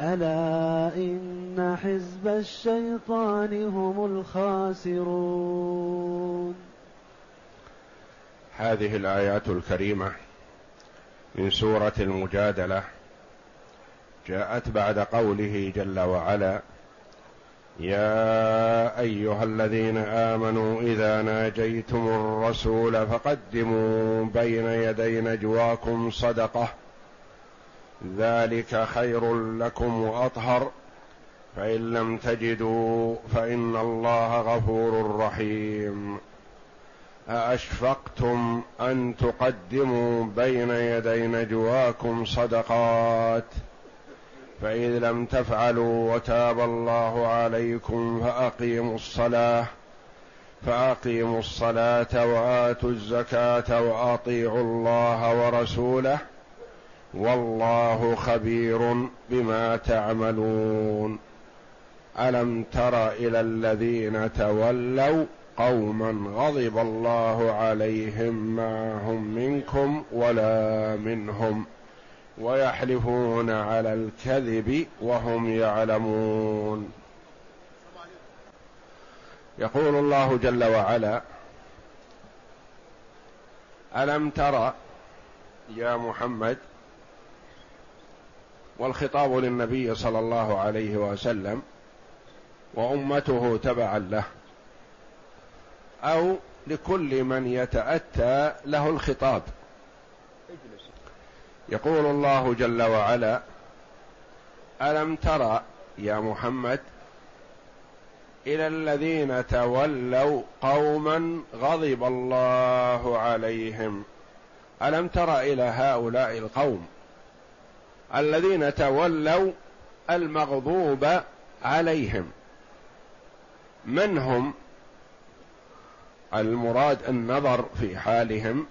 ألا إن حزب الشيطان هم الخاسرون. هذه الآيات الكريمة من سورة المجادلة جاءت بعد قوله جل وعلا يا أيها الذين آمنوا إذا ناجيتم الرسول فقدموا بين يدي نجواكم صدقة ذلك خير لكم وأطهر. فإن لم تجدوا فإن الله غفور رحيم. أأشفقتم أن تقدموا بين يدي نجواكم صدقات. فإذ لم تفعلوا وتاب الله عليكم فأقيموا الصلاة. فأقيموا الصلاة وآتوا الزكاة وأطيعوا الله ورسوله. والله خبير بما تعملون. ألم تر إلى الذين تولوا قوما غضب الله عليهم ما هم منكم ولا منهم ويحلفون على الكذب وهم يعلمون. يقول الله جل وعلا ألم تر يا محمد والخطاب للنبي صلى الله عليه وسلم وأمته تبعا له. أو لكل من يتأتى له الخطاب. يقول الله جل وعلا ألم تر يا محمد إلى الذين تولوا قوما غضب الله عليهم؟ ألم تر إلى هؤلاء القوم؟ الذين تولوا المغضوب عليهم. من هم المراد النظر في حالهم.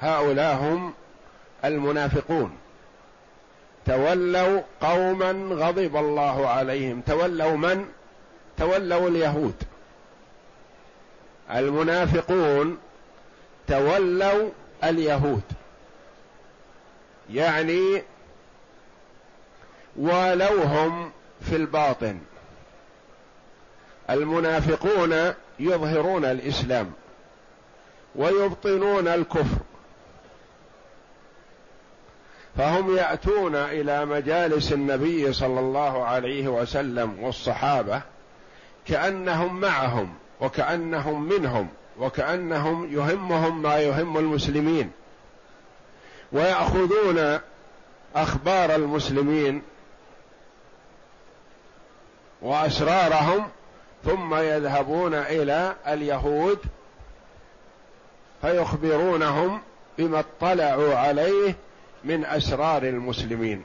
هؤلاء هم المنافقون. تولوا قوما غضب الله عليهم. تولوا من؟ تولوا اليهود. المنافقون تولوا اليهود. يعني والوهم في الباطن. المنافقون يظهرون الإسلام ويبطنون الكفر. فهم يأتون إلى مجالس النبي صلى الله عليه وسلم والصحابة كأنهم معهم وكأنهم منهم وكأنهم يهمهم ما يهم المسلمين. ويأخذون أخبار المسلمين وأسرارهم ثم يذهبون إلى اليهود فيخبرونهم بما اطلعوا عليه من أسرار المسلمين.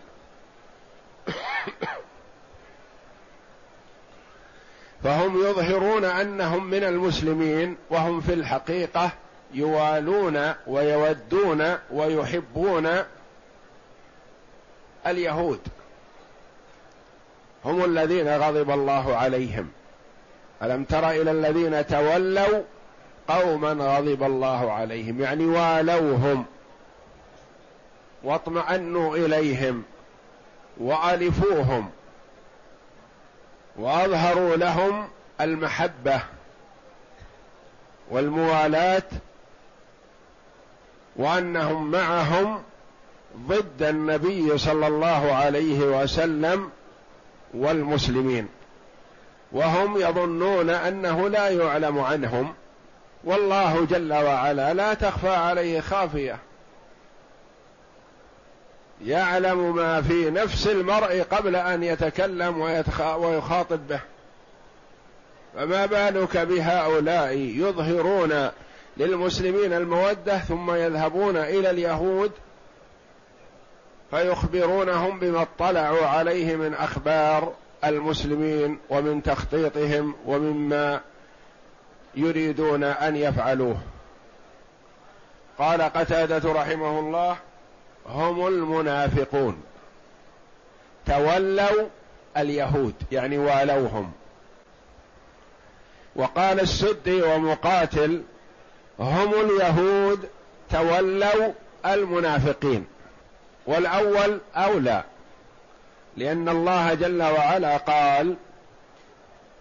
فهم يظهرون أنهم من المسلمين وهم في الحقيقة يوالون ويودون ويحبون اليهود. هم الذين غضب الله عليهم. ألم تر إلى الذين تولوا قوما غضب الله عليهم؟ يعني والوهم. واطمأنوا إليهم. وألفوهم. وأظهروا لهم المحبة والموالاة وأنهم معهم ضد النبي صلى الله عليه وسلم والمسلمين. وهم يظنون أنه لا يعلم عنهم. والله جل وعلا لا تخفى عليه خافية. يعلم ما في نفس المرء قبل أن يتكلم ويخاطب به. فما بالك بهؤلاء يظهرون للمسلمين المودة ثم يذهبون إلى اليهود فيخبرونهم بما اطلعوا عليه من أخبار المسلمين ومن تخطيطهم ومما يريدون أن يفعلوه. قال قتادة رحمه الله هم المنافقون. تولوا اليهود يعني والوهم. وقال السدي ومقاتل هم اليهود تولوا المنافقين والأول أولى لأن الله جل وعلا قال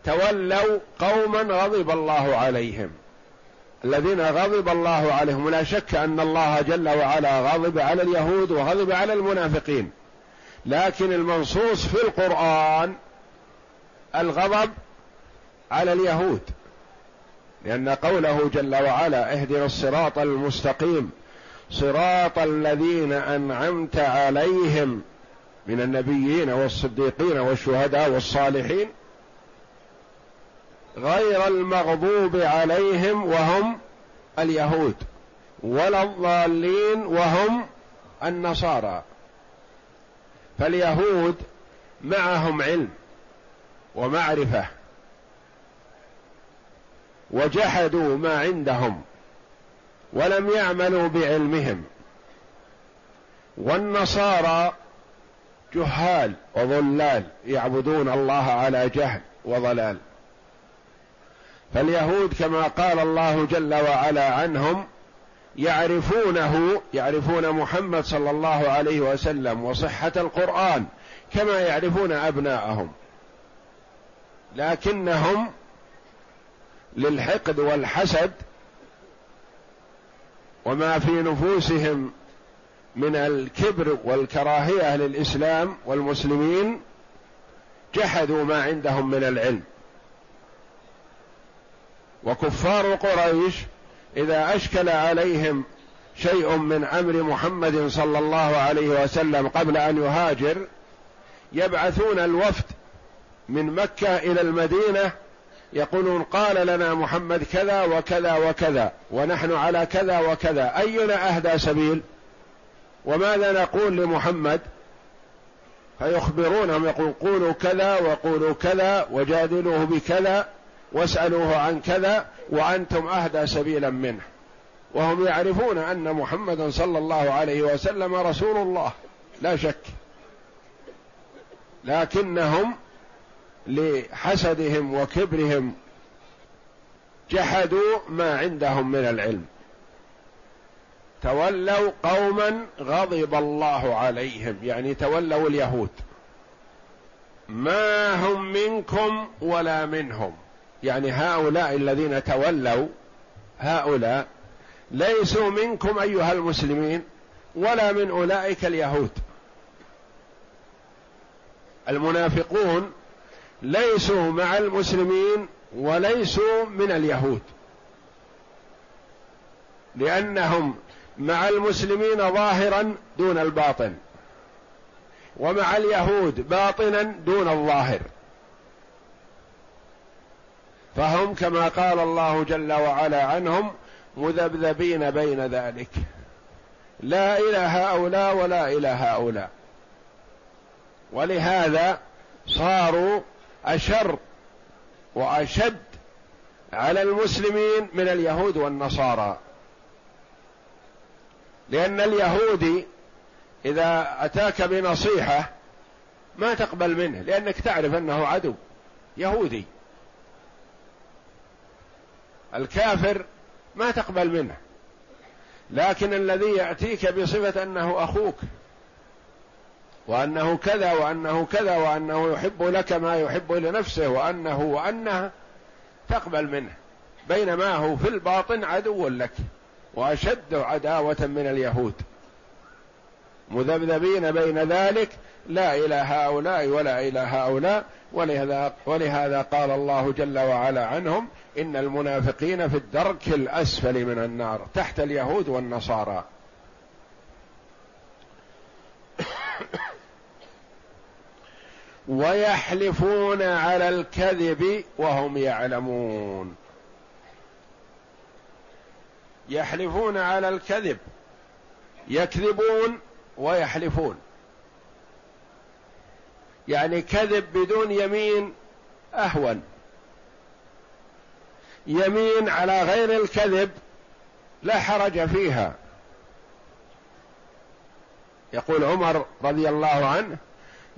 تولوا قوما غضب الله عليهم. الذين غضب الله عليهم لا شك أن الله جل وعلا غضب على اليهود وغضب على المنافقين. لكن المنصوص في القرآن الغضب على اليهود. لأن قوله جل وعلا اهدنا الصراط المستقيم صراط الذين أنعمت عليهم من النبيين والصديقين والشهداء والصالحين غير المغضوب عليهم وهم اليهود ولا الضالين وهم النصارى. فاليهود معهم علم ومعرفة وجحدوا ما عندهم ولم يعملوا بعلمهم. والنصارى جهال وضلال يعبدون الله على جهل وضلال. فاليهود كما قال الله جل وعلا عنهم يعرفونه يعرفون محمد صلى الله عليه وسلم وصحة القرآن كما يعرفون أبناءهم. لكنهم للحقد والحسد وما في نفوسهم من الكبر والكراهية للاسلام والمسلمين جحدوا ما عندهم من العلم. وكفار قريش إذا أشكل عليهم شيء من أمر محمد صلى الله عليه وسلم قبل أن يهاجر يبعثون الوفد من مكة إلى المدينة يقولون قال لنا محمد كذا وكذا وكذا ونحن على كذا وكذا أينا أهدى سبيل؟ وماذا نقول لمحمد؟ فيخبرونهم يقول قولوا كذا وقولوا كذا وجادلوه بكذا واسألوه عن كذا وأنتم أهدى سبيلا منه. وهم يعرفون أن محمدا صلى الله عليه وسلم رسول الله لا شك. لكنهم لحسدهم وكبرهم جحدوا ما عندهم من العلم. تولوا قوما غضب الله عليهم يعني تولوا اليهود. ما هم منكم ولا منهم. يعني هؤلاء الذين تولوا هؤلاء ليسوا منكم أيها المسلمين ولا من أولئك اليهود. المنافقون ليسوا مع المسلمين وليسوا من اليهود. لأنهم مع المسلمين ظاهرا دون الباطن ومع اليهود باطنا دون الظاهر. فهم كما قال الله جل وعلا عنهم مذبذبين بين ذلك. لا إلى هؤلاء ولا إلى هؤلاء. ولهذا صاروا أشر وأشد على المسلمين من اليهود والنصارى. لأن اليهودي إذا أتاك بنصيحة ما تقبل منه لأنك تعرف أنه عدو يهودي. الكافر ما تقبل منه. لكن الذي يأتيك بصفة أنه أخوك وأنه كذا وأنه كذا وأنه يحب لك ما يحب لنفسه وأنه وانها تقبل منه. بينما هو في الباطن عدو لك وأشد عداوة من اليهود. مذبذبين بين ذلك لا إلى هؤلاء ولا إلى هؤلاء. ولهذا ولهذا قال الله جل وعلا عنهم إن المنافقين في الدرك الأسفل من النار تحت اليهود والنصارى. ويحلفون على الكذب وهم يعلمون. يحلفون على الكذب يكذبون ويحلفون. يعني كذب بدون يمين أهون. يمين على غير الكذب لا حرج فيها. يقول عمر رضي الله عنه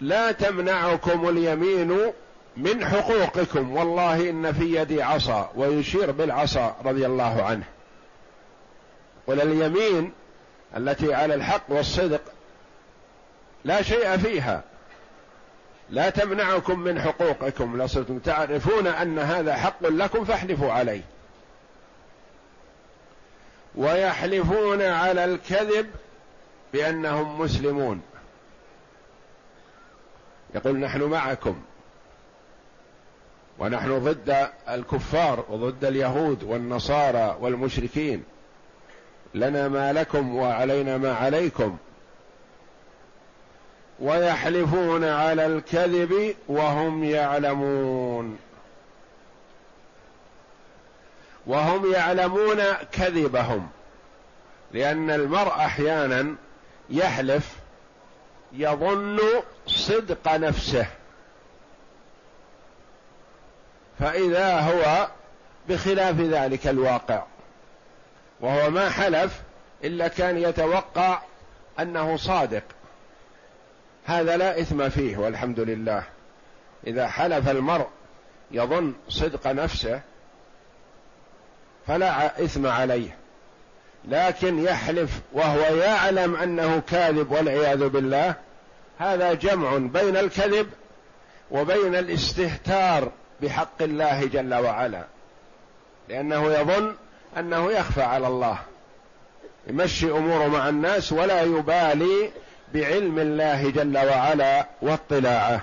لا تمنعكم اليمين من حقوقكم. والله إن في يدي عصا ويشير بالعصا رضي الله عنه. قل اليمين التي على الحق والصدق لا شيء فيها. لا تمنعكم من حقوقكم. لصرتم تعرفون أن هذا حق لكم فاحلفوا عليه. ويحلفون على الكذب بأنهم مسلمون. يقول نحن معكم. ونحن ضد الكفار وضد اليهود والنصارى والمشركين. لنا ما لكم وعلينا ما عليكم. ويحلفون على الكذب وهم يعلمون. وهم يعلمون كذبهم. لأن المرء أحيانا يحلف يظن صدق نفسه. فإذا هو بخلاف ذلك الواقع. وهو ما حلف إلا كان يتوقع أنه صادق. هذا لا إثم فيه والحمد لله. إذا حلف المرء يظن صدق نفسه فلا إثم عليه. لكن يحلف وهو يعلم أنه كاذب والعياذ بالله هذا جمع بين الكذب وبين الاستهتار بحق الله جل وعلا. لأنه يظن أنه يخفى على الله يمشي اموره مع الناس ولا يبالي بعلم الله جل وعلا واطلاعه.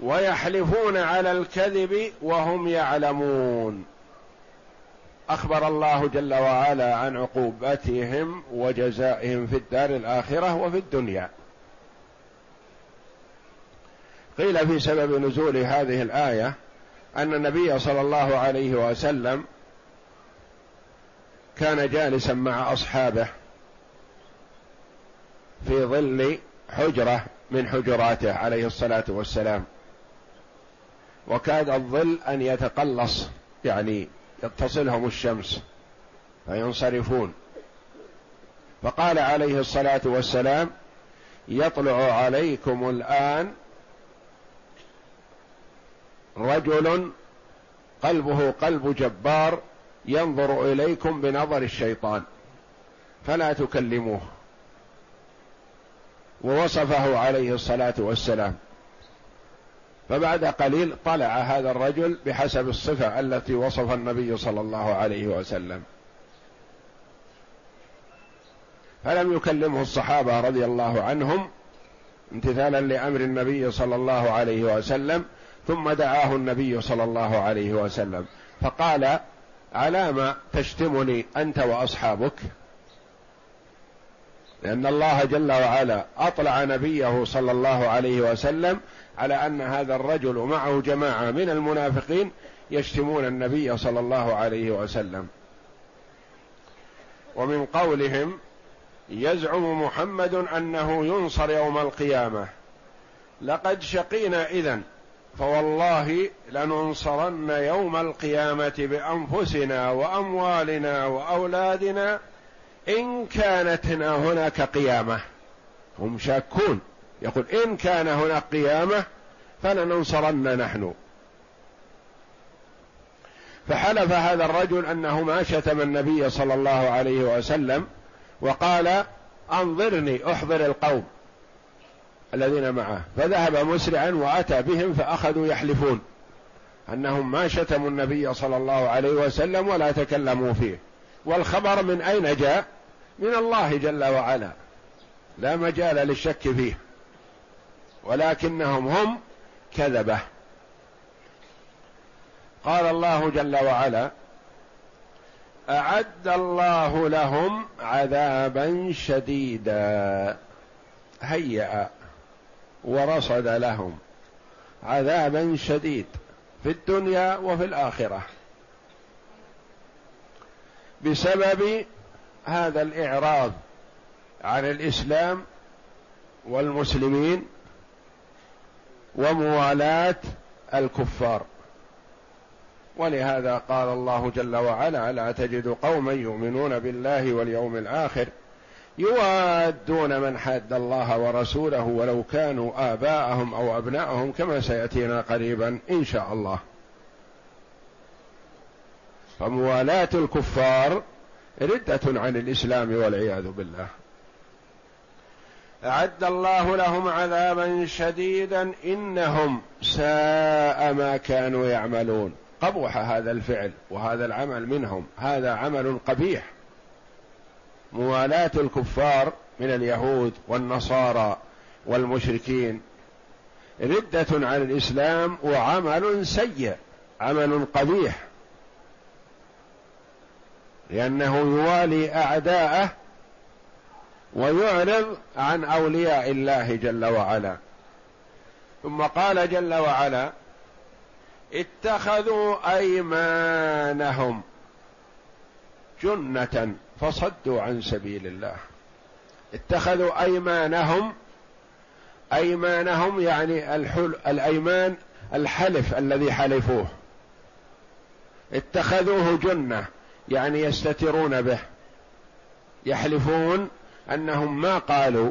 ويحلفون على الكذب وهم يعلمون. أخبر الله جل وعلا عن عقوبتهم وجزائهم في الدار الآخرة وفي الدنيا. قيل في سبب نزول هذه الآية أن النبي صلى الله عليه وسلم كان جالسا مع أصحابه في ظل حجرة من حجراته عليه الصلاة والسلام. وكاد الظل أن يتقلص يعني تصلهم الشمس فينصرفون. فقال عليه الصلاة والسلام يطلع عليكم الآن رجل قلبه قلب جبار ينظر إليكم بنظر الشيطان فلا تكلموه. ووصفه عليه الصلاة والسلام. فبعد قليل طلع هذا الرجل بحسب الصفة التي وصف النبي صلى الله عليه وسلم. فلم يكلمه الصحابة رضي الله عنهم امتثالا لأمر النبي صلى الله عليه وسلم ثم دعاه النبي صلى الله عليه وسلم. فقال على ما تشتمني أنت وأصحابك؟ لأن الله جل وعلا أطلع نبيه صلى الله عليه وسلم على أن هذا الرجل معه جماعة من المنافقين يشتمون النبي صلى الله عليه وسلم. ومن قولهم يزعم محمد أنه ينصر يوم القيامة. لقد شقينا اذا فوالله لننصرن يوم القيامة بأنفسنا وأموالنا وأولادنا إن كانت هناك قيامة. هم شاكون. يقول إن كان هناك قيامة فلننصرن نحن. فحلف هذا الرجل انه ما شتم النبي صلى الله عليه وسلم وقال أنظرني أحضر القوم الذين معه. فذهب مسرعا وأتى بهم فأخذوا يحلفون أنهم ما شتموا النبي صلى الله عليه وسلم ولا تكلموا فيه. والخبر من أين جاء؟ من الله جل وعلا. لا مجال للشك فيه. ولكنهم هم كذبة. قال الله جل وعلا أعد الله لهم عذابا شديدا. هيأ ورصد لهم عذابا شديد في الدنيا وفي الآخرة. بسبب هذا الإعراض عن الإسلام والمسلمين وموالاة الكفار. ولهذا قال الله جل وعلا لا تجد قوما يؤمنون بالله واليوم الآخر يوادون من حاد الله ورسوله ولو كانوا آباءهم أو أبناءهم كما سيأتينا قريبا إن شاء الله. فموالاة الكفار ردة عن الإسلام والعياذ بالله. أعد الله لهم عذابا شديدا إنهم ساء ما كانوا يعملون. قبح هذا الفعل وهذا العمل منهم. هذا عمل قبيح. موالاه الكفار من اليهود والنصارى والمشركين. ردة عن الإسلام وعمل سيء. عمل قبيح. لأنه يوالي أعداءه ويعرض عن أولياء الله جل وعلا. ثم قال جل وعلا اتخذوا أيمانهم جنة فصدوا عن سبيل الله. اتخذوا أيمانهم أيمانهم يعني الحل الأيمان الحلف الذي حلفوه. اتخذوه جنة. يعني يستترون به. يحلفون أنهم ما قالوا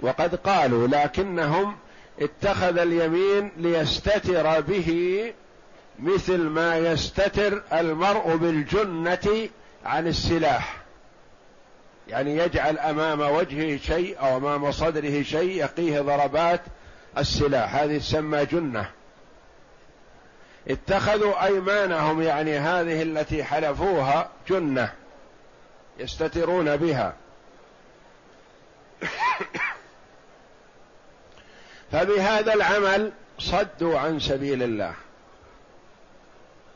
وقد قالوا لكنهم اتخذ اليمين ليستتر به مثل ما يستتر المرء بالجنة عن السلاح. يعني يجعل أمام وجهه شيء أو أمام صدره شيء يقيه ضربات السلاح. هذه تسمى جنة. اتخذوا أيمانهم يعني هذه التي حلفوها جنة يستترون بها. فبهذا العمل صدوا عن سبيل الله.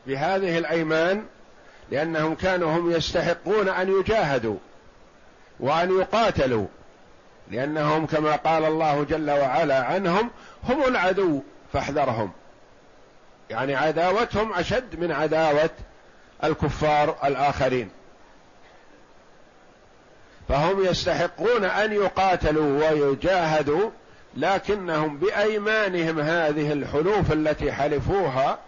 بهذه الأيمان لأنهم كانوا هم يستحقون أن يجاهدوا وأن يقاتلوا لأنهم كما قال الله جل وعلا عنهم هم العدو فاحذرهم. يعني عداوتهم أشد من عداوة الكفار الآخرين. فهم يستحقون أن يقاتلوا ويجاهدوا لكنهم بأيمانهم هذه الحلوف التي حلفوها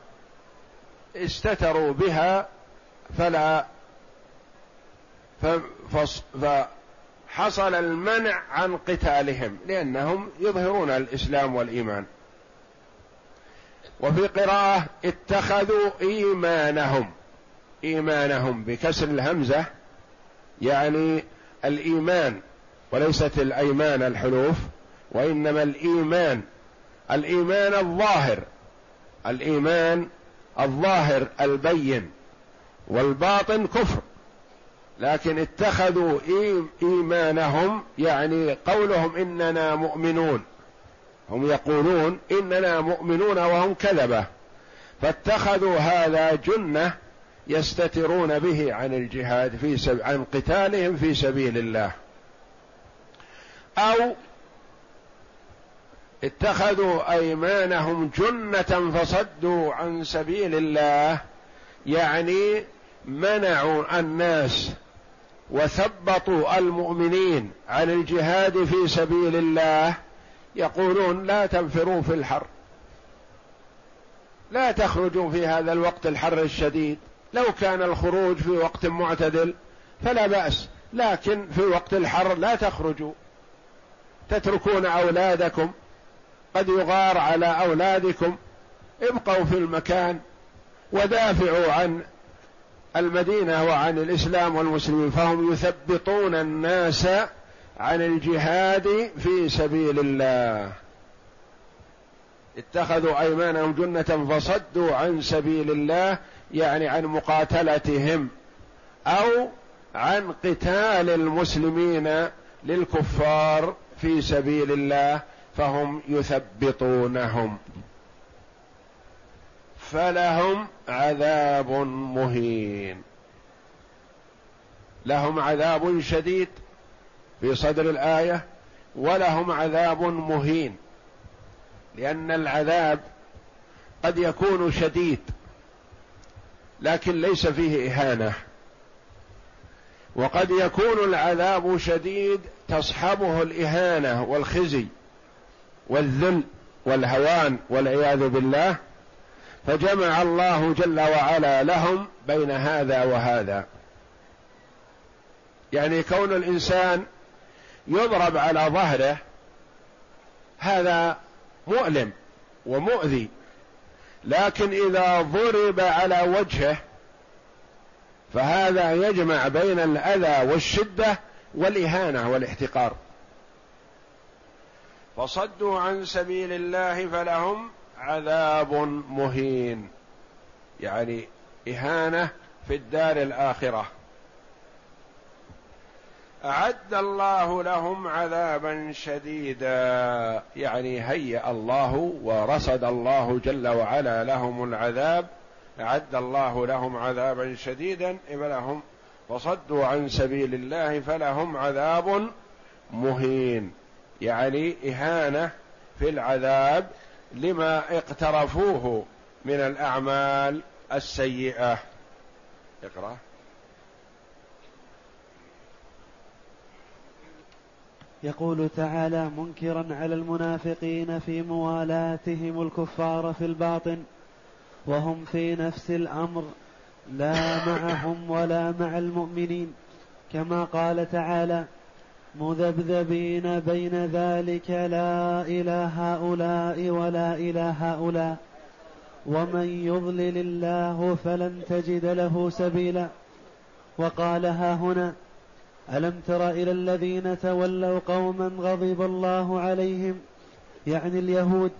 استتروا بها فلا فحصل المنع عن قتالهم لأنهم يظهرون الإسلام والإيمان. وفي قراءة اتخذوا إيمانهم. إيمانهم بكسر الهمزة يعني الإيمان وليست الأيمان الحلوف وإنما الإيمان. الإيمان الظاهر الإيمان الظاهر البين والباطن كفر. لكن اتخذوا إيمانهم يعني قولهم إننا مؤمنون. هم يقولون إننا مؤمنون وهم كذبة. فاتخذوا هذا جنة يستترون به عن الجهاد في سب... عن قتالهم في سبيل الله. أو اتخذوا أيمانهم جنة فصدوا عن سبيل الله يعني منعوا الناس وثبطوا المؤمنين عن الجهاد في سبيل الله يقولون لا تنفروا في الحر. لا تخرجوا في هذا الوقت الحر الشديد. لو كان الخروج في وقت معتدل فلا بأس لكن في وقت الحر لا تخرجوا. تتركون أولادكم قد يغار على أولادكم. ابقوا في المكان ودافعوا عن المدينة وعن الإسلام والمسلمين فهم يثبطون الناس عن الجهاد في سبيل الله. اتخذوا أيمانهم جنة فصدوا عن سبيل الله يعني عن مقاتلتهم أو عن قتال المسلمين للكفار في سبيل الله فهم يثبطونهم. فلهم عذاب مهين. لهم عذاب شديد في صدر الآية ولهم عذاب مهين لأن العذاب قد يكون شديد لكن ليس فيه إهانة. وقد يكون العذاب شديد تصحبه الإهانة والخزي والذل والهوان والعياذ بالله فجمع الله جل وعلا لهم بين هذا وهذا. يعني كون الإنسان يضرب على ظهره هذا مؤلم ومؤذي. لكن إذا ضرب على وجهه فهذا يجمع بين الأذى والشدة والإهانة والاحتقار. فصدوا عن سبيل الله فلهم عذاب مهين. يعني إهانة في الدار الآخرة. أعد الله لهم عذابا شديدا. يعني هيأ الله ورصد الله جل وعلا لهم العذاب. أعد الله لهم عذابا شديدا لهم وصدوا عن سبيل الله فلهم عذاب مهين. يعني إهانة في العذاب لما اقترفوه من الأعمال السيئة. اقرأ. يقول تعالى منكرا على المنافقين في موالاتهم الكفار في الباطن وهم في نفس الأمر لا معهم ولا مع المؤمنين. كما قال تعالى مذبذبين بين ذلك لا إلى هؤلاء ولا إلى هؤلاء ومن يضلل الله فلن تجد له سبيلا. وقال ها هنا ألم تر إلى الذين تولوا قوما غضب الله عليهم؟ يعني اليهود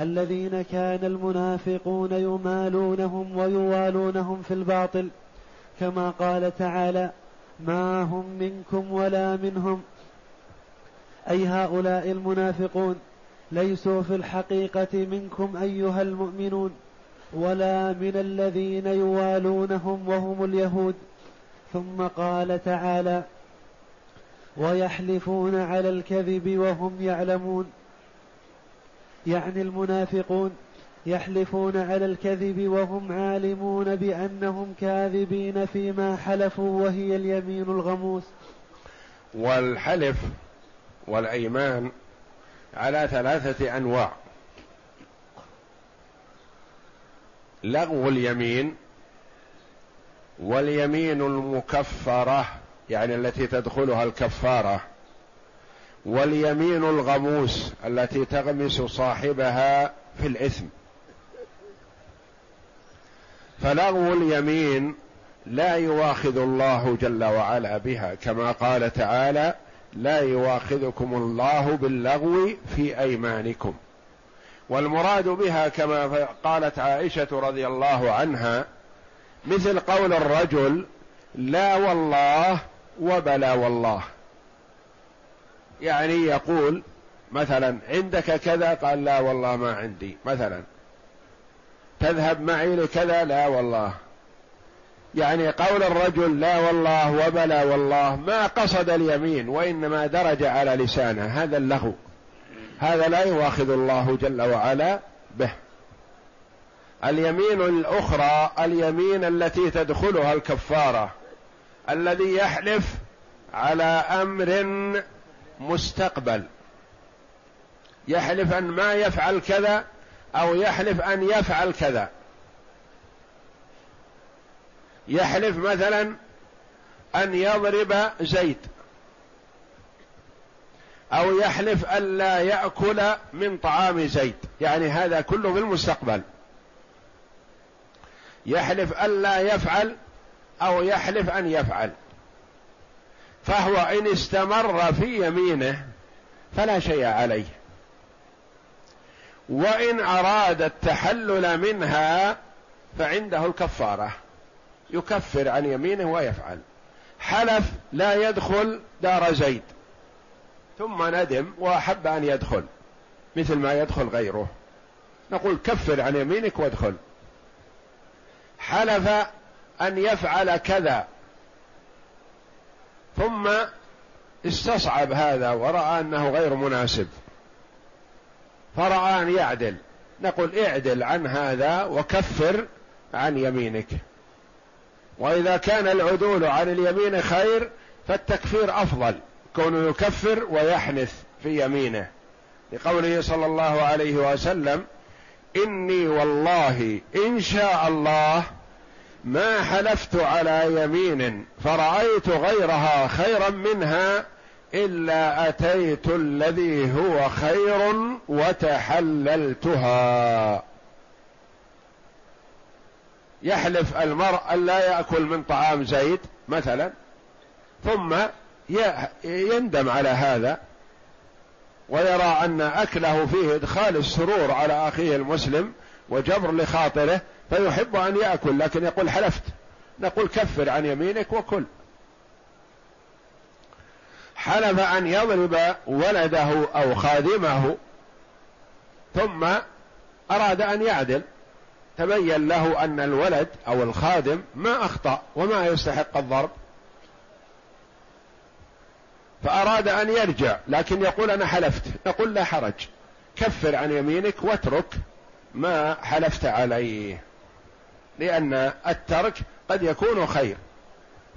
الذين كان المنافقون يمالونهم ويوالونهم في الباطل كما قال تعالى ما هم منكم ولا منهم. أي هؤلاء المنافقون ليسوا في الحقيقة منكم أيها المؤمنون ولا من الذين يوالونهم وهم اليهود. ثم قال تعالى ويحلفون على الكذب وهم يعلمون. يعني المنافقون يحلفون على الكذب وهم عالمون بأنهم كاذبين فيما حلفوا وهي اليمين الغموس. والحلف والأيمان على ثلاثة أنواع. لغو اليمين واليمين المكفرة. يعني التي تدخلها الكفارة. واليمين الغموس التي تغمس صاحبها في الإثم. فلغو اليمين لا يواخذ الله جل وعلا بها. كما قال تعالى لا يواخذكم الله باللغو في أيمانكم. والمراد بها كما قالت عائشة رضي الله عنها مثل قول الرجل لا والله وبلا والله. يعني يقول مثلا عندك كذا؟ قال لا والله ما عندي. مثلا تذهب معي لكذا؟ لا والله. يعني قول الرجل لا والله وبلا والله ما قصد اليمين وإنما درج على لسانه. هذا اللغو. هذا لا يواخذ الله جل وعلا به. اليمين الأخرى اليمين التي تدخلها الكفارة. الذي يحلف على أمر مستقبل. يحلف أن ما يفعل كذا أو يحلف أن يفعل كذا. يحلف مثلا أن يضرب زيد أو يحلف الا يأكل من طعام زيد يعني هذا كله في المستقبل. يحلف الا يفعل أو يحلف أن يفعل. فهو إن استمر في يمينه فلا شيء عليه. وإن أراد التحلل منها فعنده الكفارة. يكفر عن يمينه ويفعل. حلف لا يدخل دار زيد. ثم ندم وأحب أن يدخل مثل ما يدخل غيره. نقول كفر عن يمينك وادخل. حلف أن يفعل كذا. ثم استصعب هذا ورأى أنه غير مناسب. فرأى أن يعدل. نقول اعدل عن هذا وكفر عن يمينك. وإذا كان العدول عن اليمين خير فالتكفير أفضل. كونه يكفر ويحنث في يمينه. لقوله صلى الله عليه وسلم إني والله إن شاء الله ما حلفت على يمين فرأيت غيرها خيرا منها إلا أتيت الذي هو خير وتحللتها. يحلف المرء أن لا يأكل من طعام زيد مثلا ثم يندم على هذا ويرى أن أكله فيه إدخال السرور على أخيه المسلم وجبر لخاطره فيحب أن يأكل لكن يقول حلفت. نقول كفر عن يمينك وكل. حلف أن يضرب ولده أو خادمه ثم أراد أن يعدل. تبين له أن الولد أو الخادم ما أخطأ وما يستحق الضرب. فأراد أن يرجع لكن يقول أنا حلفت. نقول لا حرج. كفر عن يمينك واترك ما حلفت عليه. لأن الترك قد يكون خير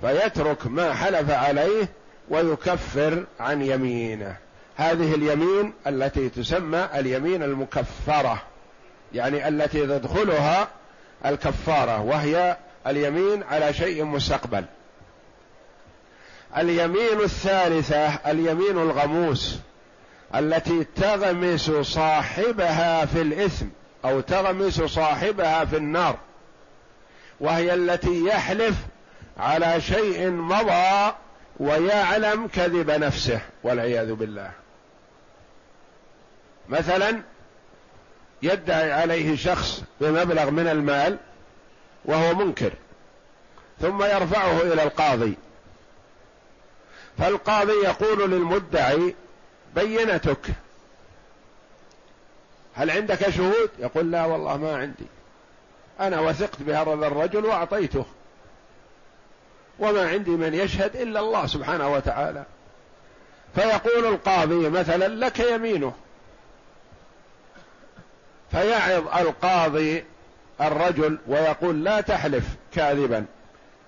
فيترك ما حلف عليه ويكفر عن يمينه. هذه اليمين التي تسمى اليمين المكفرة يعني التي تدخلها الكفارة وهي اليمين على شيء مستقبل. اليمين الثالثة اليمين الغموس التي تغمس صاحبها في الإثم أو تغمس صاحبها في النار. وهي التي يحلف على شيء مضى ويعلم كذب نفسه والعياذ بالله. مثلا يدعي عليه شخص بمبلغ من المال وهو منكر ثم يرفعه إلى القاضي. فالقاضي يقول للمدعي بينتك هل عندك شهود؟ يقول لا والله ما عندي. أنا وثقت بهذا الرجل وأعطيته. وما عندي من يشهد إلا الله سبحانه وتعالى. فيقول القاضي مثلا لك يمينه. فيعظ القاضي الرجل ويقول لا تحلف كاذبا.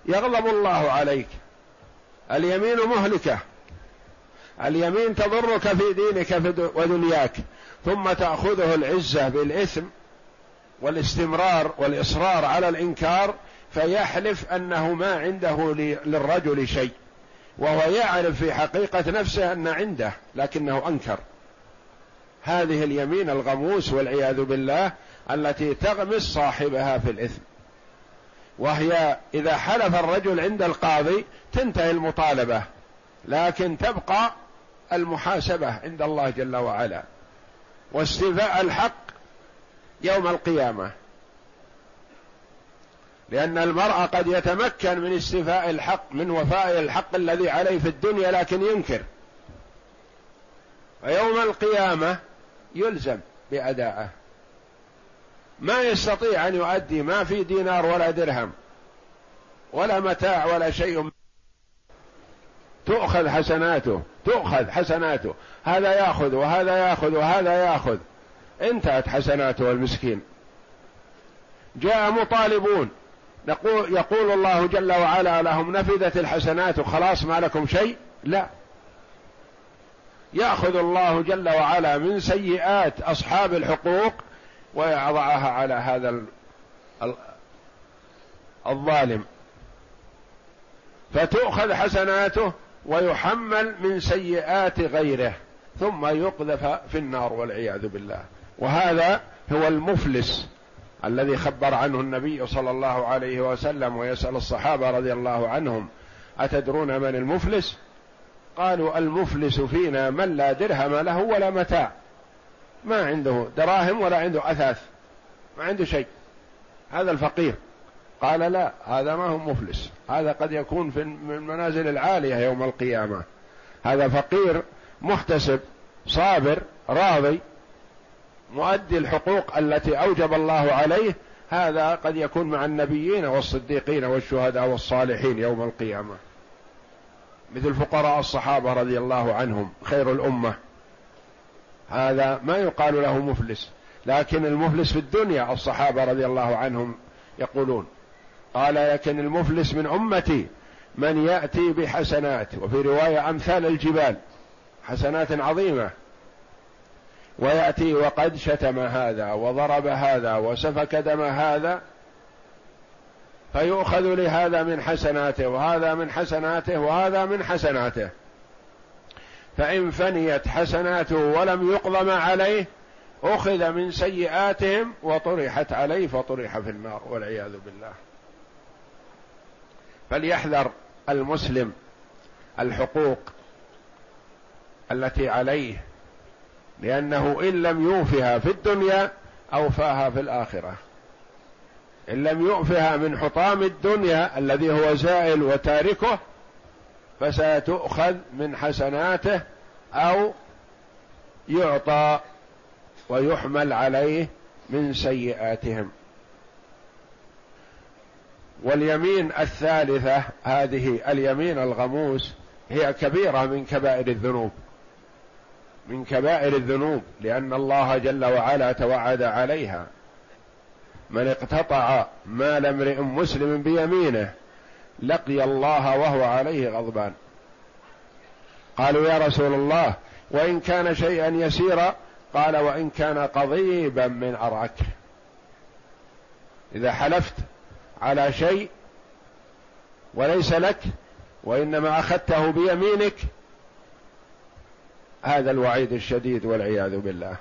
يغضب الله عليك. اليمين مهلكة. اليمين تضرك في دينك ودنياك. ثم تأخذه العزة بالإثم. والاستمرار والإصرار على الإنكار فيحلف أنه ما عنده للرجل شيء. وهو يعرف في حقيقة نفسه أن عنده لكنه أنكر. هذه اليمين الغموس والعياذ بالله التي تغمس صاحبها في الإثم. وهي إذا حلف الرجل عند القاضي تنتهي المطالبة لكن تبقى المحاسبة عند الله جل وعلا. واستيفاء الحق يوم القيامة. لأن المرء قد يتمكن من استيفاء الحق من وفاء الحق الذي عليه في الدنيا لكن ينكر. ويوم القيامة يلزم بأداءه. ما يستطيع أن يؤدي ما في دينار ولا درهم ولا متاع ولا شيء. تؤخذ حسناته تؤخذ حسناته. هذا يأخذ وهذا يأخذ وهذا يأخذ. انتهت حسناته المسكين جاء مطالبون. نقول يقول الله جل وعلا لهم نفذت الحسنات خلاص ما لكم شيء؟ لا. يأخذ الله جل وعلا من سيئات أصحاب الحقوق ويضعها على هذا الظالم. فتؤخذ حسناته ويحمل من سيئات غيره ثم يقذف في النار والعياذ بالله. وهذا هو المفلس الذي خبر عنه النبي صلى الله عليه وسلم ويسأل الصحابة رضي الله عنهم أتدرون من المفلس؟ قالوا المفلس فينا من لا درهم له ولا متاع. ما عنده دراهم ولا عنده أثاث. ما عنده شيء. هذا الفقير. قال لا هذا ما هو مفلس. هذا قد يكون في المنازل العالية يوم القيامة. هذا فقير محتسب صابر راضي. مؤدي الحقوق التي أوجب الله عليه هذا قد يكون مع النبيين والصديقين والشهداء والصالحين يوم القيامة. مثل فقراء الصحابة رضي الله عنهم خير الأمة. هذا ما يقال له مفلس لكن المفلس في الدنيا الصحابة رضي الله عنهم يقولون. قال لكن المفلس من أمتي من يأتي بحسنات. وفي رواية أمثال الجبال. حسنات عظيمة. ويأتي وقد شتم هذا وضرب هذا وسفك دم هذا فيؤخذ لهذا من حسناته وهذا من حسناته وهذا من حسناته. فإن فنيت حسناته ولم يقضم عليه أخذ من سيئاتهم وطرحت عليه فطرح في النار والعياذ بالله. فليحذر المسلم الحقوق التي عليه لأنه إن لم يوفها في الدنيا أوفاها في الآخرة. إن لم يؤفها من حطام الدنيا الذي هو زائل وتاركه فستؤخذ من حسناته أو يعطى ويحمل عليه من سيئاتهم. واليمين الثالثة هذه اليمين الغموس هي كبيرة من كبائر الذنوب. من كبائر الذنوب لأن الله جل وعلا توعد عليها. من اقتطع مال امرئ مسلم بيمينه لقي الله وهو عليه غضبان. قالوا يا رسول الله وإن كان شيئا يسيرا قال وإن كان قضيبا من أرعك. إذا حلفت على شيء وليس لك وإنما أخذته بيمينك هذا الوعيد الشديد والعياذ بالله.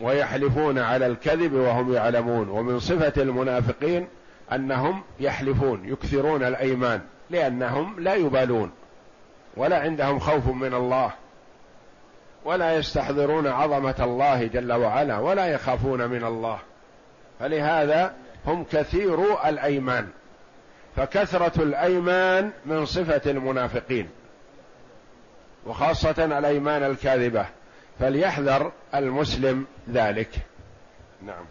ويحلفون على الكذب وهم يعلمون ومن صفة المنافقين أنهم يحلفون يكثرون الأيمان لأنهم لا يبالون ولا عندهم خوف من الله ولا يستحضرون عظمة الله جل وعلا ولا يخافون من الله. فلهذا هم كثير الأيمان. فكثرة الأيمان من صفة المنافقين. وخاصة الأيمان الكاذبة فليحذر المسلم ذلك. نعم.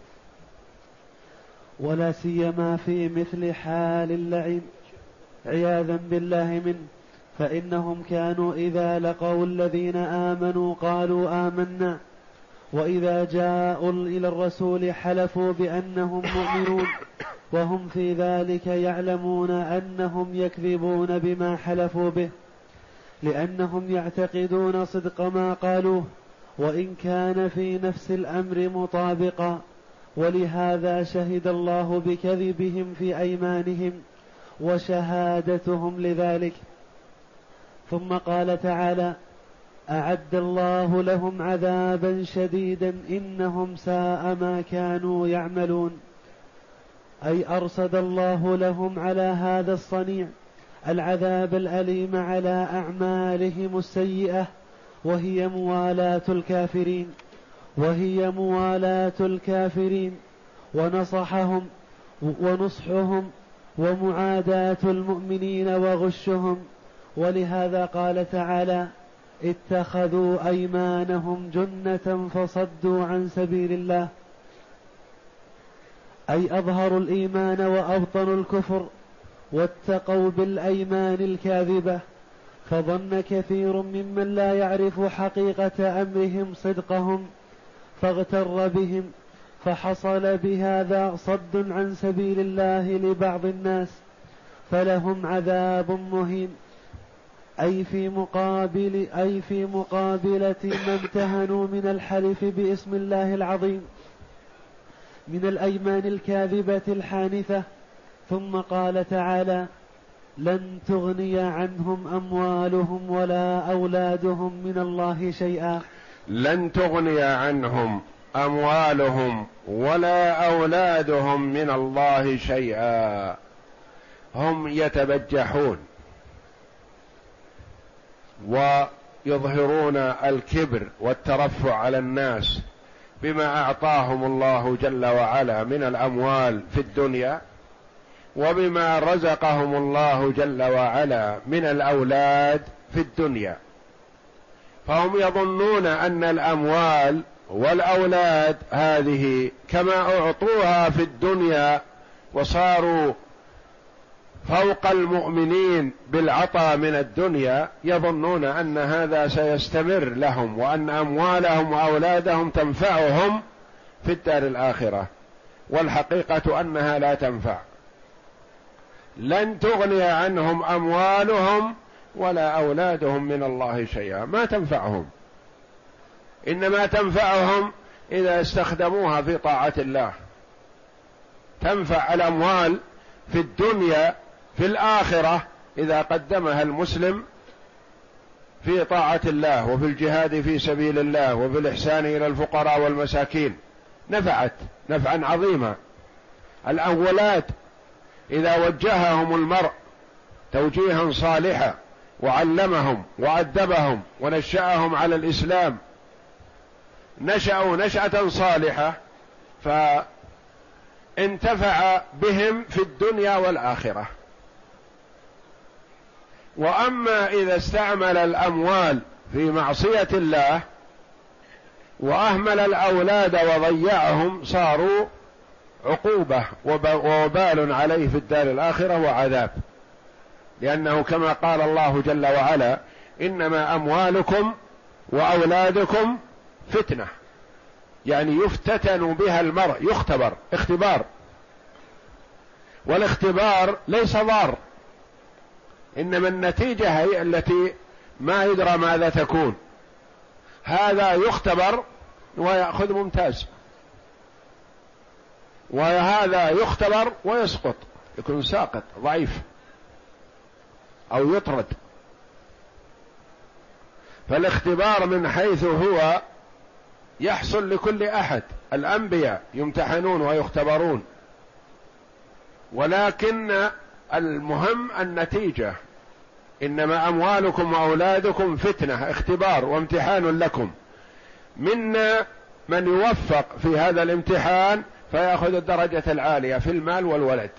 ولا سيما في مثل حال اللعين عياذا بالله منه فإنهم كانوا إذا لقوا الذين آمنوا قالوا آمنا وإذا جاءوا إلى الرسول حلفوا بأنهم مؤمنون وهم في ذلك يعلمون أنهم يكذبون بما حلفوا به. لأنهم يعتقدون صدق ما قالوه وإن كان في نفس الأمر مطابقا ولهذا شهد الله بكذبهم في أيمانهم وشهادتهم لذلك. ثم قال تعالى أعد الله لهم عذابا شديدا إنهم ساء ما كانوا يعملون. أي أرصد الله لهم على هذا الصنيع العذاب الأليم على أعمالهم السيئة وهي موالاة الكافرين وهي موالاة الكافرين ونصحهم ونصحهم ومعاداة المؤمنين وغشهم. ولهذا قال تعالى اتخذوا أيمانهم جنة فصدوا عن سبيل الله. أي أظهروا الإيمان وأبطنوا الكفر. واتقوا بالأيمان الكاذبة فظن كثير ممن لا يعرف حقيقة أمرهم صدقهم فاغتر بهم فحصل بهذا صد عن سبيل الله لبعض الناس فلهم عذاب مهين. أي في مقابل أي في مقابلة ما امتهنوا من الحلف باسم الله العظيم من الأيمان الكاذبة الحانثة ثم قال تعالى لن تغني عنهم أموالهم ولا أولادهم من الله شيئا. لن تغني عنهم أموالهم ولا أولادهم من الله شيئا. هم يتبجحون ويظهرون الكبر والترفع على الناس بما أعطاهم الله جل وعلا من الأموال في الدنيا. وبما رزقهم الله جل وعلا من الأولاد في الدنيا. فهم يظنون أن الأموال والأولاد هذه كما أعطوها في الدنيا وصاروا فوق المؤمنين بالعطاء من الدنيا يظنون أن هذا سيستمر لهم وأن أموالهم وأولادهم تنفعهم في الدار الآخرة. والحقيقة أنها لا تنفع. لن تغني عنهم أموالهم ولا أولادهم من الله شيئا. ما تنفعهم. إنما تنفعهم إذا استخدموها في طاعة الله. تنفع الأموال في الدنيا في الآخرة إذا قدمها المسلم في طاعة الله وفي الجهاد في سبيل الله وفي الإحسان إلى الفقراء والمساكين. نفعت نفعا عظيما. الأولاد إذا وجههم المرء توجيها صالحا وعلمهم وأدبهم ونشأهم على الإسلام. نشأوا نشأة صالحة فانتفع بهم في الدنيا والآخرة. وأما إذا استعمل الأموال في معصية الله وأهمل الأولاد وضيعهم صاروا عقوبة ووبال عليه في الدار الآخرة وعذاب. لأنه كما قال الله جل وعلا إنما أموالكم وأولادكم فتنة. يعني يفتتن بها المرء يختبر اختبار. والاختبار ليس ضار. إنما النتيجة هي التي ما يدرى ماذا تكون. هذا يختبر ويأخذ ممتاز. وهذا يختبر ويسقط يكون ساقط ضعيف أو يطرد. فالاختبار من حيث هو يحصل لكل أحد الأنبياء يمتحنون ويختبرون. ولكن المهم النتيجة. إنما أموالكم وأولادكم فتنة اختبار وامتحان لكم. منا من يوفق في هذا الامتحان فيأخذ الدرجة العالية في المال والولد.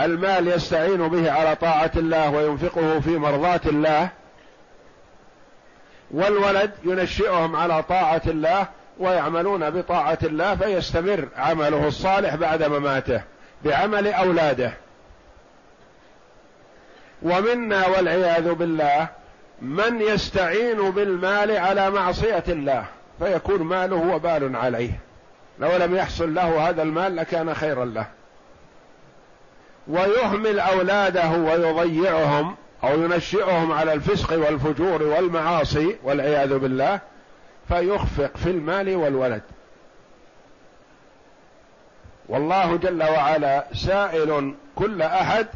المال يستعين به على طاعة الله وينفقه في مرضاة الله. والولد ينشئهم على طاعة الله ويعملون بطاعة الله فيستمر عمله الصالح بعد مماته بعمل أولاده. ومنا والعياذ بالله من يستعين بالمال على معصية الله فيكون ماله وبال عليه. لو لم يحصل له هذا المال لكان خيرا له. ويهمل أولاده ويضيعهم أو ينشئهم على الفسق والفجور والمعاصي والعياذ بالله فيخفق في المال والولد. والله جل وعلا سائل كل أحد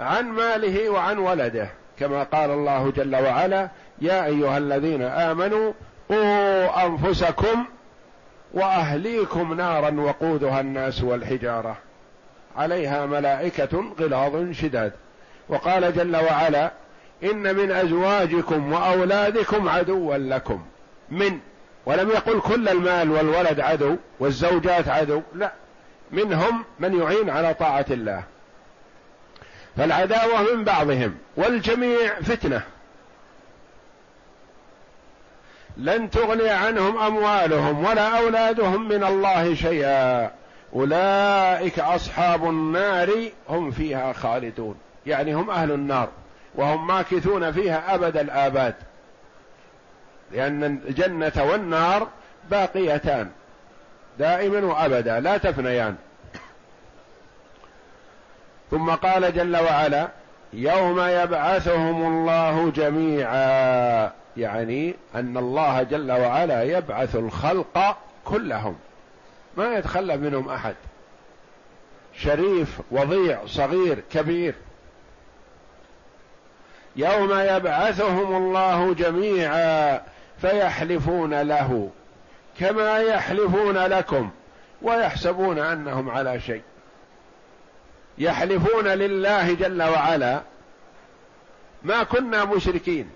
عن ماله وعن ولده كما قال الله جل وعلا يا أيها الذين آمنوا قوا أنفسكم وأهليكم نارا وقودها الناس والحجارة. عليها ملائكة غلاظ شداد. وقال جل وعلا إن من أزواجكم وأولادكم عدوا لكم. من ولم يقل كل المال والولد عدو والزوجات عدو. لا. منهم من يعين على طاعة الله. فالعداوة من بعضهم والجميع فتنة. لن تغني عنهم أموالهم ولا أولادهم من الله شيئا. أولئك أصحاب النار هم فيها خالدون. يعني هم أهل النار وهم ماكثون فيها أبد الآباد. لأن الجنة والنار باقيتان. دائما وابدا لا تفنيان. ثم قال جل وعلا يوم يبعثهم الله جميعا. يعني أن الله جل وعلا يبعث الخلق كلهم. ما يتخلف منهم أحد. شريف وضيع صغير كبير. يوم يبعثهم الله جميعا فيحلفون له كما يحلفون لكم ويحسبون أنهم على شيء. يحلفون لله جل وعلا. ما كنا مشركين.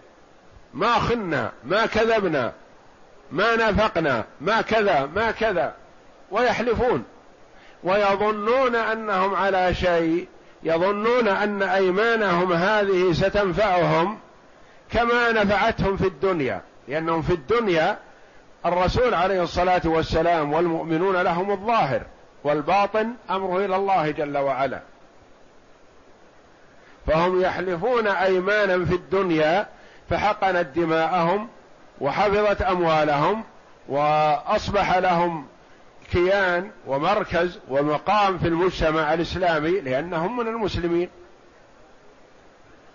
ما خنا ما كذبنا ما نفقنا ما كذا ما كذا ويحلفون. ويظنون أنهم على شيء يظنون أن أيمانهم هذه ستنفعهم كما نفعتهم في الدنيا لأنهم في الدنيا الرسول عليه الصلاة والسلام والمؤمنون لهم الظاهر والباطن أمره إلى الله جل وعلا. فهم يحلفون أيمانا في الدنيا فحقنت دماءهم وحفظت أموالهم وأصبح لهم كيان ومركز ومقام في المجتمع الإسلامي لأنهم من المسلمين.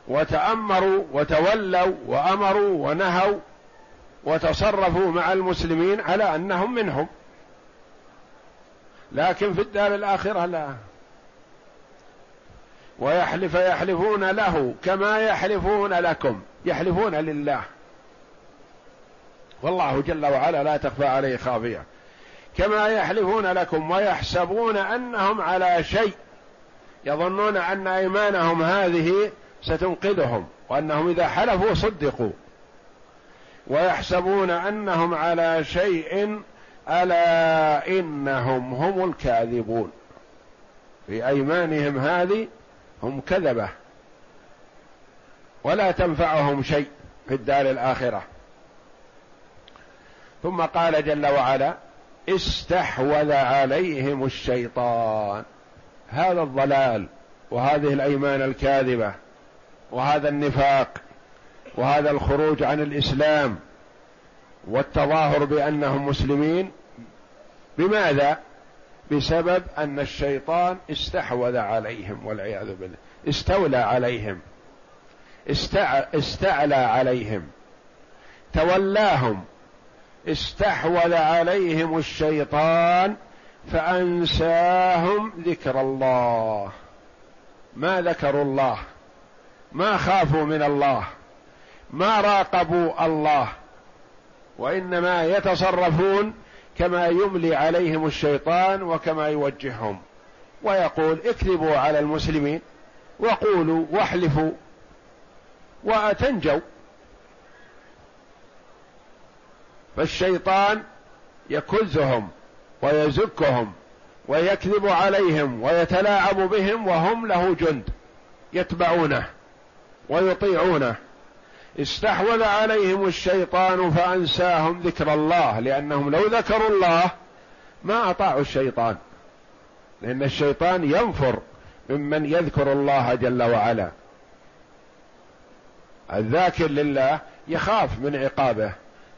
وتأمروا وتولوا وأمروا ونهوا وتصرفوا مع المسلمين على أنهم منهم. لكن في الدار الآخرة لا. ويحلف يحلفون له كما يحلفون لكم. يحلفون لله. والله جل وعلا لا تخفى عليه خافية. كما يحلفون لكم ويحسبون أنهم على شيء. يظنون أن إيمانهم هذه ستنقذهم وأنهم إذا حلفوا صدقوا. ويحسبون أنهم على شيء ألا إنهم هم الكاذبون. في أيمانهم هذه هم كذبة. ولا تنفعهم شيء في الدار الآخرة. ثم قال جل وعلا استحوذ عليهم الشيطان. هذا الضلال وهذه الأيمان الكاذبة وهذا النفاق وهذا الخروج عن الإسلام والتظاهر بأنهم مسلمين بماذا؟ بسبب أن الشيطان استحوذ عليهم والعياذ بالله استولى عليهم. استعلى عليهم. تولاهم. استحوذ عليهم الشيطان فأنساهم ذكر الله. ما ذكروا الله. ما خافوا من الله. ما راقبوا الله. وإنما يتصرفون كما يملي عليهم الشيطان وكما يوجههم. ويقول اكذبوا على المسلمين. وقولوا واحلفوا. وتنجوا فالشيطان يكزهم ويزكهم ويكذب عليهم ويتلاعب بهم وهم له جند يتبعونه ويطيعونه. استحوذ عليهم الشيطان فأنساهم ذكر الله لأنهم لو ذكروا الله ما أطاعوا الشيطان لأن الشيطان ينفر ممن يذكر الله جل وعلا. الذاكر لله يخاف من عقابه.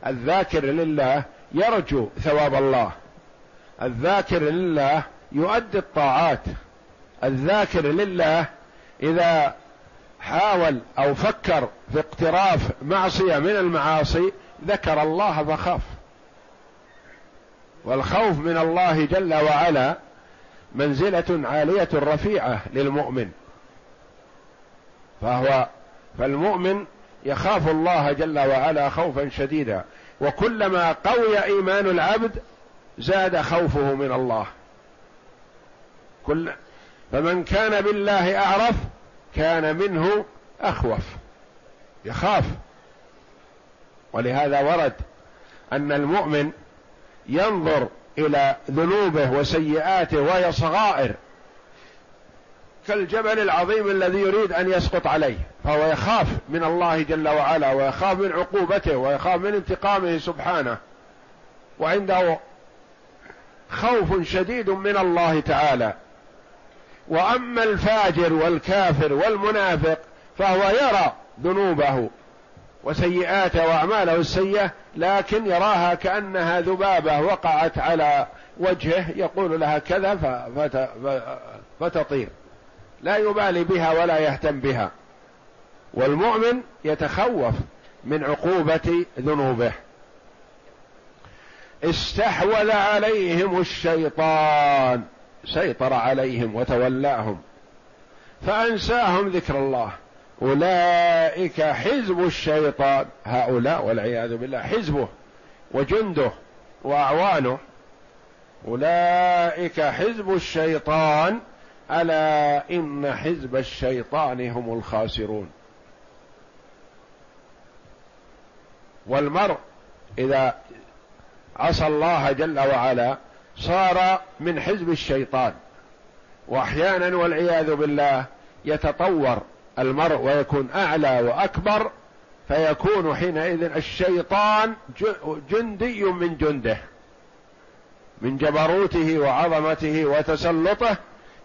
الذاكر لله يرجو ثواب الله. الذاكر لله يؤدي الطاعات. الذاكر لله إذا حاول أو فكر في اقتراف معصية من المعاصي ذكر الله فخاف. والخوف من الله جل وعلا منزلة عالية رفيعة للمؤمن. فهو فالمؤمن يخاف الله جل وعلا خوفا شديدا وكلما قوي إيمان العبد زاد خوفه من الله. كل فمن كان بالله أعرف كان منه أخوف. يخاف. ولهذا ورد أن المؤمن ينظر إلى ذنوبه وسيئاته وهي صغائر كالجبل العظيم الذي يريد أن يسقط عليه. فهو يخاف من الله جل وعلا ويخاف من عقوبته ويخاف من انتقامه سبحانه. وعنده خوف شديد من الله تعالى. وأما الفاجر والكافر والمنافق فهو يرى ذنوبه وسيئاته وأعماله السيئة لكن يراها كأنها ذبابة وقعت على وجهه يقول لها كذا فتطير. لا يبالي بها ولا يهتم بها. والمؤمن يتخوف من عقوبة ذنوبه. استحوذ عليهم الشيطان. سيطر عليهم وتولاهم. فأنساهم ذكر الله. أولئك حزب الشيطان. هؤلاء والعياذ بالله حزبه وجنده وأعوانه. أولئك حزب الشيطان. ألا إن حزب الشيطان هم الخاسرون. والمرء إذا عصى الله جل وعلا صار من حزب الشيطان. وأحيانا والعياذ بالله يتطور المرء ويكون أعلى وأكبر فيكون حينئذ الشيطان جندي من جنده. من جبروته وعظمته وتسلطه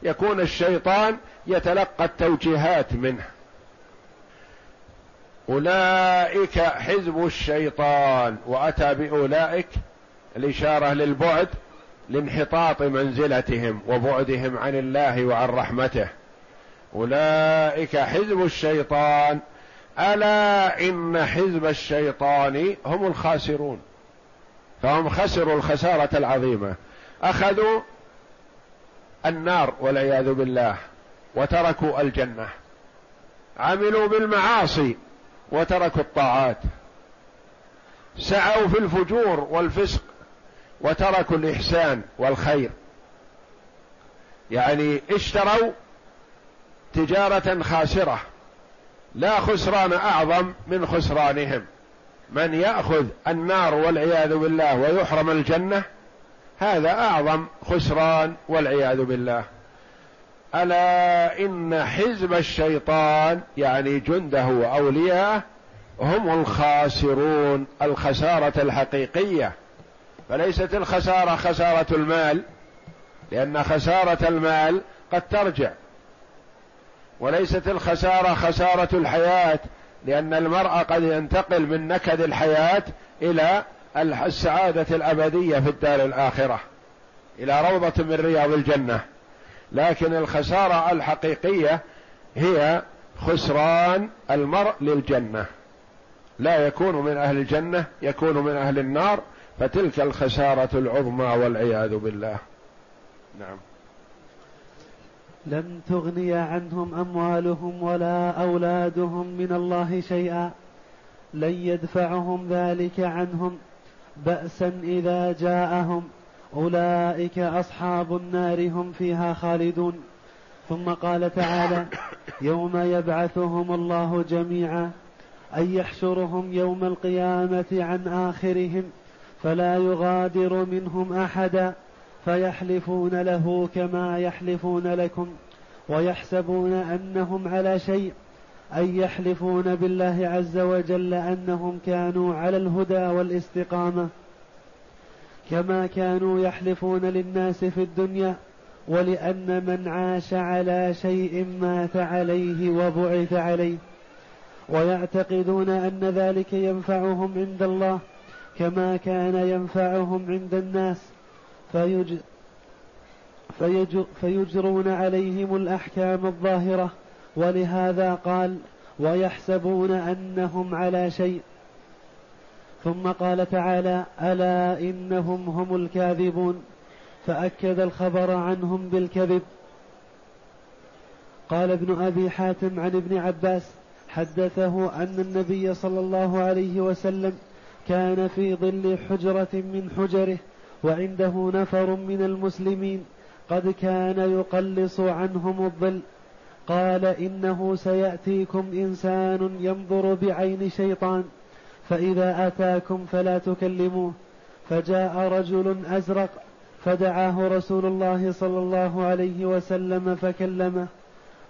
يكون الشيطان يتلقى التوجيهات منه. أولئك حزب الشيطان وأتى بأولئك الإشارة للبعد لانحطاط منزلتهم وبعدهم عن الله وعن رحمته. أولئك حزب الشيطان. ألا إن حزب الشيطان هم الخاسرون. فهم خسروا الخسارة العظيمة. أخذوا النار والعياذ بالله وتركوا الجنة. عملوا بالمعاصي. وتركوا الطاعات. سعوا في الفجور والفسق وتركوا الإحسان والخير. يعني اشتروا تجارة خاسرة لا خسران أعظم من خسرانهم. من يأخذ النار والعياذ بالله ويحرم الجنة هذا أعظم خسران والعياذ بالله. ألا إن حزب الشيطان يعني جنده وأولياءه هم الخاسرون الخسارة الحقيقية. فليست الخسارة خسارة المال لأن خسارة المال قد ترجع. وليست الخسارة خسارة الحياة لأن المرء قد ينتقل من نكد الحياة إلى السعادة الأبدية في الدار الآخرة إلى روضة من رياض الجنة. لكن الخسارة الحقيقية هي خسران المرء للجنة. لا يكون من أهل الجنة يكون من أهل النار فتلك الخسارة العظمى والعياذ بالله. نعم. لم تغني عنهم أموالهم ولا أولادهم من الله شيئا. لن يدفعهم ذلك عنهم بأسا إذا جاءهم. أولئك أصحاب النار هم فيها خالدون. ثم قال تعالى يوم يبعثهم الله جميعا أن يحشرهم يوم القيامة عن آخرهم فلا يغادر منهم أحدا فيحلفون له كما يحلفون لكم ويحسبون أنهم على شيء أي يحلفون بالله عز وجل أنهم كانوا على الهدى والاستقامة. كما كانوا يحلفون للناس في الدنيا ولأن من عاش على شيء مات عليه وبعث عليه. ويعتقدون أن ذلك ينفعهم عند الله كما كان ينفعهم عند الناس. فيج فيج فيجرون عليهم الأحكام الظاهرة ولهذا قال ويحسبون أنهم على شيء ثم قال تعالى ألا إنهم هم الكاذبون؟ فأكد الخبر عنهم بالكذب. قال ابن أبي حاتم عن ابن عباس حدثه أن النبي صلى الله عليه وسلم كان في ظل حجرة من حجره وعنده نفر من المسلمين قد كان يقلص عنهم الظل. قال إنه سيأتيكم إنسان ينظر بعين شيطان فإذا أتاكم فلا تكلموه. فجاء رجل أزرق فدعاه رسول الله صلى الله عليه وسلم فكلمه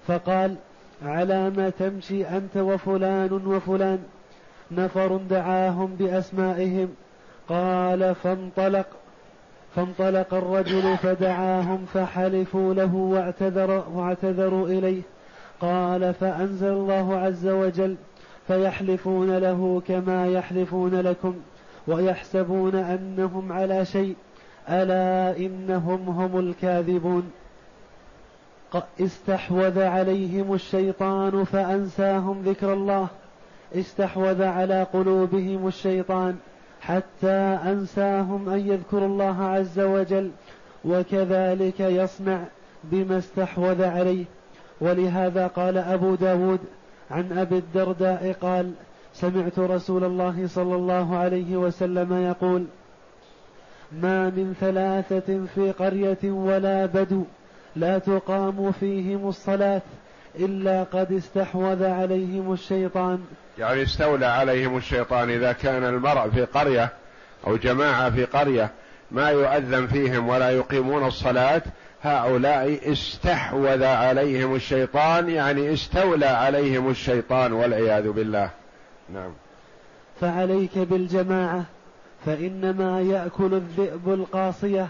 فقال على ما تمشي أنت وفلان وفلان. نفر دعاهم بأسمائهم قال فانطلق. فانطلق الرجل فدعاهم فحلفوا له واعتذر واعتذروا إليه قال فأنزل الله عز وجل فيحلفون له كما يحلفون لكم ويحسبون أنهم على شيء ألا إنهم هم الكاذبون. استحوذ عليهم الشيطان فأنساهم ذكر الله. استحوذ على قلوبهم الشيطان حتى أنساهم أن يذكروا الله عز وجل وكذلك يصنع بما استحوذ عليه. ولهذا قال أبو داود عن أبي الدرداء قال سمعت رسول الله صلى الله عليه وسلم يقول ما من ثلاثة في قرية ولا بدو لا تقام فيهم الصلاة إلا قد استحوذ عليهم الشيطان. يعني استولى عليهم الشيطان إذا كان المرء في قرية أو جماعة في قرية ما يؤذن فيهم ولا يقيمون الصلاة هؤلاء استحوذ عليهم الشيطان يعني استولى عليهم الشيطان والعياذ بالله. نعم. فعليك بالجماعة فإنما يأكل الذئب القاصية.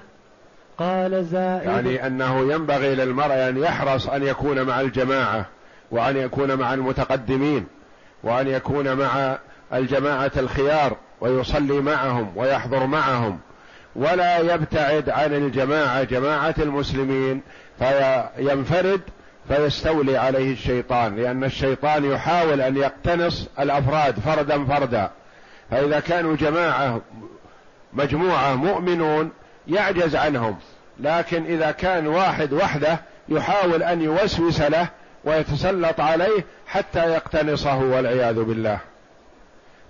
قال زائد يعني أنه ينبغي للمرء أن يحرص أن يكون مع الجماعة وأن يكون مع المتقدمين وأن يكون مع الجماعة الخيار ويصلي معهم ويحضر معهم. ولا يبتعد عن الجماعة جماعة المسلمين فينفرد فيستولي عليه الشيطان لأن الشيطان يحاول أن يقتنص الأفراد فردا فردا. فإذا كانوا جماعة مجموعة مؤمنون يعجز عنهم. لكن إذا كان واحد وحده يحاول أن يوسوس له ويتسلط عليه حتى يقتنصه والعياذ بالله.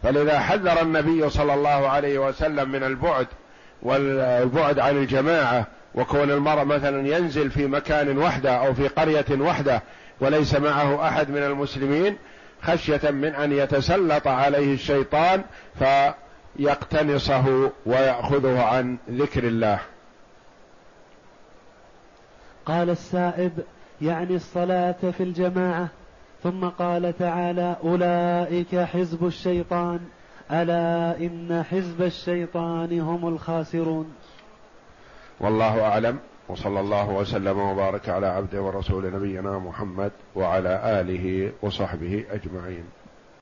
فلذا حذر النبي صلى الله عليه وسلم من البعد والبعد عن الجماعة وكون المرء مثلا ينزل في مكان وحده أو في قرية وحده وليس معه أحد من المسلمين خشية من أن يتسلط عليه الشيطان فيقتنصه ويأخذه عن ذكر الله. قال السائب يعني الصلاة في الجماعة. ثم قال تعالى أولئك حزب الشيطان. ألا إن حزب الشيطان هم الخاسرون. والله أعلم وصلى الله وسلم وبارك على عبده ورسول نبينا محمد وعلى آله وصحبه أجمعين.